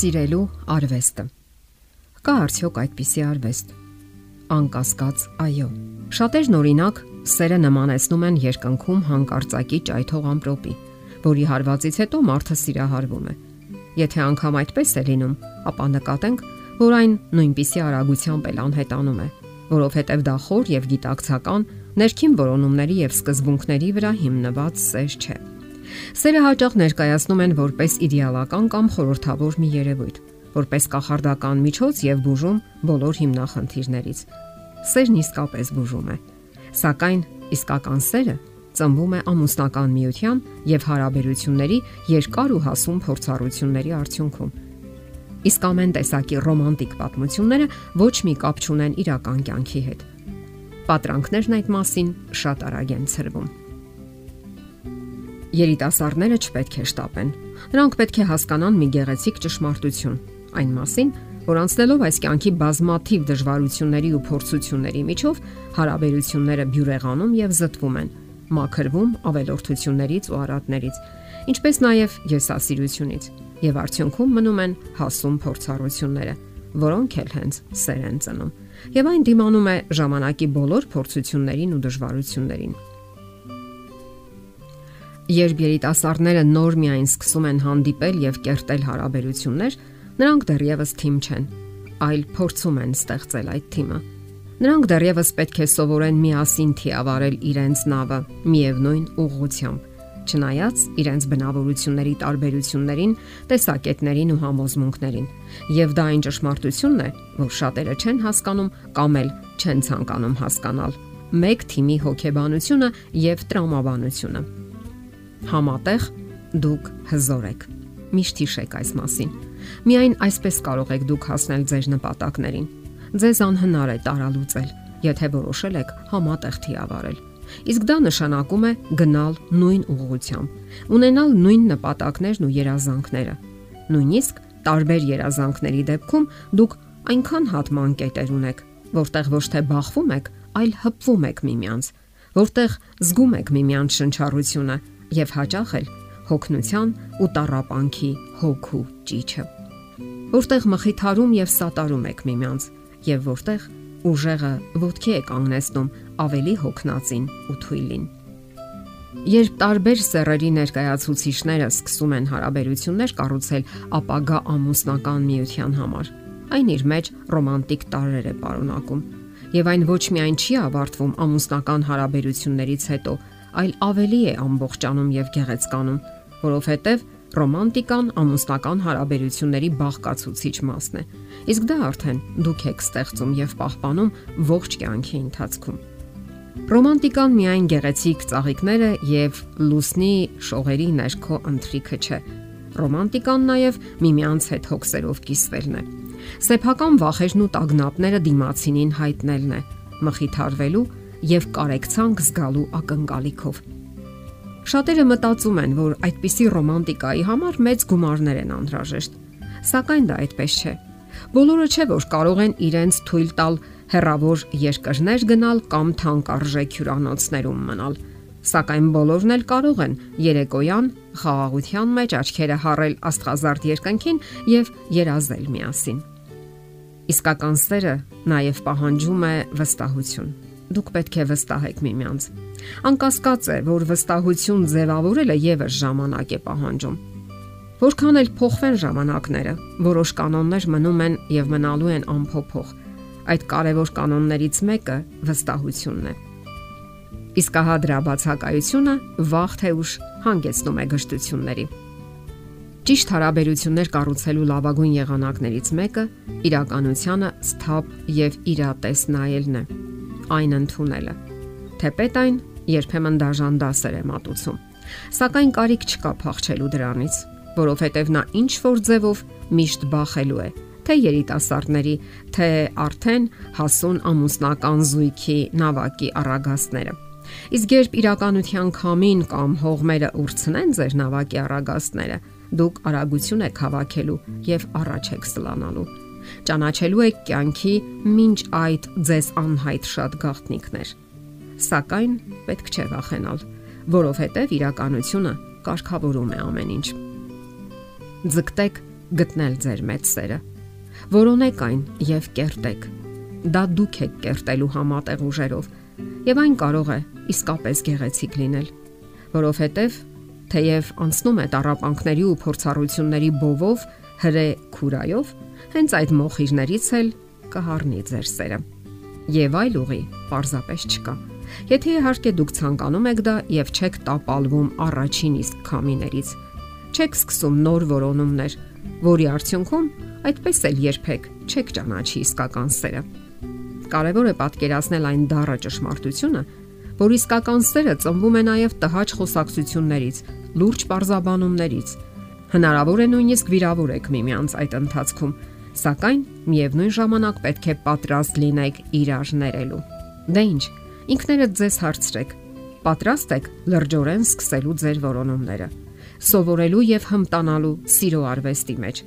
Սիրելու արվեստը։ Կա արդյոք այդպիսի արվեստ։ Անկասկած, այո։ Շատերն օրինակ սերը նմանեցնում են երկնքում հանկարծակի ճայթող ամպրոպի, որի հարվածից հետո մարդը սիրահարվում է։ Եթե անգամ այդպես է լինում, ապա նկատենք, որ այն նույնպիսի արագությամբ էլ անհետանում է, որովհետև դա խոր եւ գիտակցական ներքին որոնումների եւ սկզբունքների վրա հիմնված սեր չէ։ Սերը հաճախ ներկայացնում են որպես իդեալական կամ խորթավոր մի երևույթ, որպես կախարդական միջոց եւ բուժում բոլոր հիմնախնդիրներից։ Սերն իսկապես բուժում է։ Սակայն իսկական սերը ծնվում է ամուսնական միության եւ հարաբերությունների երկար ու հասուն փորձառությունների արդյունքում։ Իսկ ամեն տեսակի ռոմանտիկ պատմությունները ոչ մի կապ չունեն իրական կյանքի հետ։ Պատրանքներն այդ մասին շատ արագ են ծրվում։ Երիտասարդները չպետք է շտապեն։ Նրանք պետք է հասկանան մի գեղեցիկ ճշմարտություն, այն մասին, որ անցնելով այս կյանքի բազմաթիվ դժվարությունների ու փորձությունների միջով հարաբերությունները բյուրեղանում եւ զտվում են, մաքրվում ավելորդություններից ու արատներից, ինչպես նաեւ եսասիրությունից եւ արդյունքում մնում են հասուն փորձառությունները, որոնք էլ հենց սեր են ծնում։ Եվ այն դիմանում է ժամանակի բոլոր փորձություններին ու դժվարություններին։ Երբ երիտասարդները նոր միայն սկսում են հանդիպել եւ կերտել հարաբերություններ, նրանք դեռևս թիմ չեն, այլ փորձում են ստեղծել այդ թիմը։ Նրանք դեռևս պետք է սովորեն միասին թիավարել իրենց նավը միևնույն ուղղությամբ, չնայած իրենց բնավորությունների տարբերություններին, տեսակետներին ու համոզմունքներին։ Եվ դա այն ճշմարտությունն է, որ շատերը չեն հասկանում կամ էլ չեն ցանկանում հասկանալ։ Մեկ թիմի հոգեբանությունը եւ տրամաբանությունը Համատեղ դուք հզոր եք։ Միշտ հիշեք այս մասին։ Միայն այսպես կարող եք դուք հասնել ձեր նպատակներին։ Ձեզ անհնար է տարալուծել, եթե որոշել եք համատեղ թիավարել։ Իսկ դա նշանակում է գնալ նույն ուղղությամբ, ունենալ նույն նպատակներն ու երազանքները։ Նույնիսկ տարբեր երազանքների դեպքում դուք այնքան հատման կետեր ունեք, որտեղ ոչ թե բախվում եք, այլ հպվում եք միմյանց, որտեղ զգում եք միմյանց շնչառությունը եւ հաճախ էլ հոգնության ու տարապանքի հոգու ճիճը։ Որտեղ մխիթարում եւ սատարում եք միմյանց եւ որտեղ ուժեղը ոտքի է կանգնեցնում ավելի հոգնածին ու թույլին։ Երբ տարբեր սեռերի ներկայացուցիչները սկսում են հարաբերություններ կառուցել ապագա ամուսնական միության համար, այն իր մեջ ռոմանտիկ տարրեր է պարունակում։ Եվ այն ոչ միայն չի ավարտվում ամուսնական հարաբերություններից հետո, այլ ավելի է ամբողջանում եւ գեղեցկանում, որովհետեւ ռոմանտիկան ամուսնական հարաբերությունների բաղկացուցիչ մասն է։ Իսկ դա արդեն դուք եք ստեղծում եւ պահպանում ողջ կյանքի ընթացքում։ Ռոմանտիկան միայն գեղեցիկ ծաղիկները եւ լուսնի շողերի ներքո ընթրիքը չէ։ Ռոմանտիկան նաև միմյանց հետ հոգսերով կիսվելն է։ Սեփական վախերն ու տագնապները դիմացինին հայտնելն է, մխիթարվելու եւ կարեկցանք զգալու ակնկալիքով։ Շատերը մտածում են, որ այդպիսի ռոմանտիկայի համար մեծ գումարներ են անհրաժեշտ, սակայն դա այդպես չէ։ Բոլորը չէ որ կարող են իրենց թույլ տալ հերավոր երկրներ գնալ կամ թանկարժեք հյուրանոցներում մնալ։ Սակայն բոլորն էլ կարող են երեկոյան խաղաղության մեջ աչքերը հառել աստղազարդ երկնքին եւ երազել միասին։ Իսկական սերը նաև պահանջում է վստահություն դուք պետք է վստահեք միմյանց։ Անկասկած է, որ վստահություն ձևավորելը եւս ժամանակ է պահանջում։ Որքան էլ փոխվեն ժամանակները, որոշ կանոններ մնում են եւ մնալու են անփոփոխ։ Այդ կարևոր կանոններից մեկը վստահությունն է։ Իսկ հա դրա բացակայությունը վաղ թե ուշ հանգեցնում է գժտությունների։ Ճիշտ հարաբերություններ կառուցելու լավագույն եղանակներից մեկը իրականությանը սթափ եւ իրատես նայելն է այն ընդունելը։ Թեպետ այն երբեմն դաժան դասեր է մատուցում։ Սակայն կարիք չկա փախչելու դրանից, որովհետև նա ինչ որ ձևով միշտ բախելու է, թե երիտասարդների, թե արդեն հասուն ամուսնական զույգի նավակի առագաստները։ Իսկ երբ իրականության քամին կամ հողմերը ուրցնեն ձեր նավակի առագաստները, դուք արագություն եք հավաքելու եւ առաջ եք սլանալու ճանաչելու եք կյանքի մինչ այդ ձեզ անհայտ շատ գաղտնիքներ։ Սակայն պետք չէ վախենալ, որովհետև իրականությունը կարգավորում է ամեն ինչ։ Ձգտեք գտնել ձեր մեծ սերը։ Որոնեք այն եւ կերտեք։ Դա դուք եք կերտելու համատեղ ուժերով, եւ այն կարող է իսկապես գեղեցիկ լինել, որովհետեւ թեև անցնում է տարապանքների ու փորձառությունների բովով հրե քուրայով, հենց այդ մոխիրներից էլ կհառնի ձեր սերը։ Եվ այլ ուղի պարզապես չկա։ Եթե իհարկե դուք ցանկանում եք դա եւ չեք տապալվում առաջին իսկ քամիներից, չեք սկսում նոր որոնումներ, որի արդյունքում այդպես էլ երբեք չեք ճանաչի իսկական սերը։ Կարևոր է պատկերացնել այն դառը ճշմարտությունը, որ իսկական սերը ծնվում է նաև տհաճ խոսակցություններից, լուրջ parzabanumներից։ Հնարավոր է նույնիսկ վիրավորեք միմյանց այդ ընթացքում, սակայն միևնույն ժամանակ պետք է պատրաստ լինեք իրար ներելու։ Դե ի՞նչ, ինքներդ ձեզ հարցրեք. պատրաստ եք լրջորեն սկսելու ձեր որոնումները, սովորելու եւ հմտանալու սիրո արվեստի մեջ։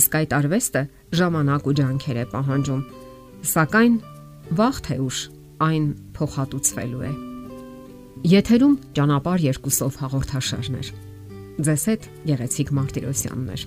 Իսկ այդ արվեստը ժամանակ ու ջանքեր է պահանջում։ Սակայն վաղ թե ուշ այն փոխհատուցվելու է։ Եթերում ճանապար երկուսով հաղորդաշարներ։ Ձեզ հետ Գեղեցիկ Մարտիրոսյաններ։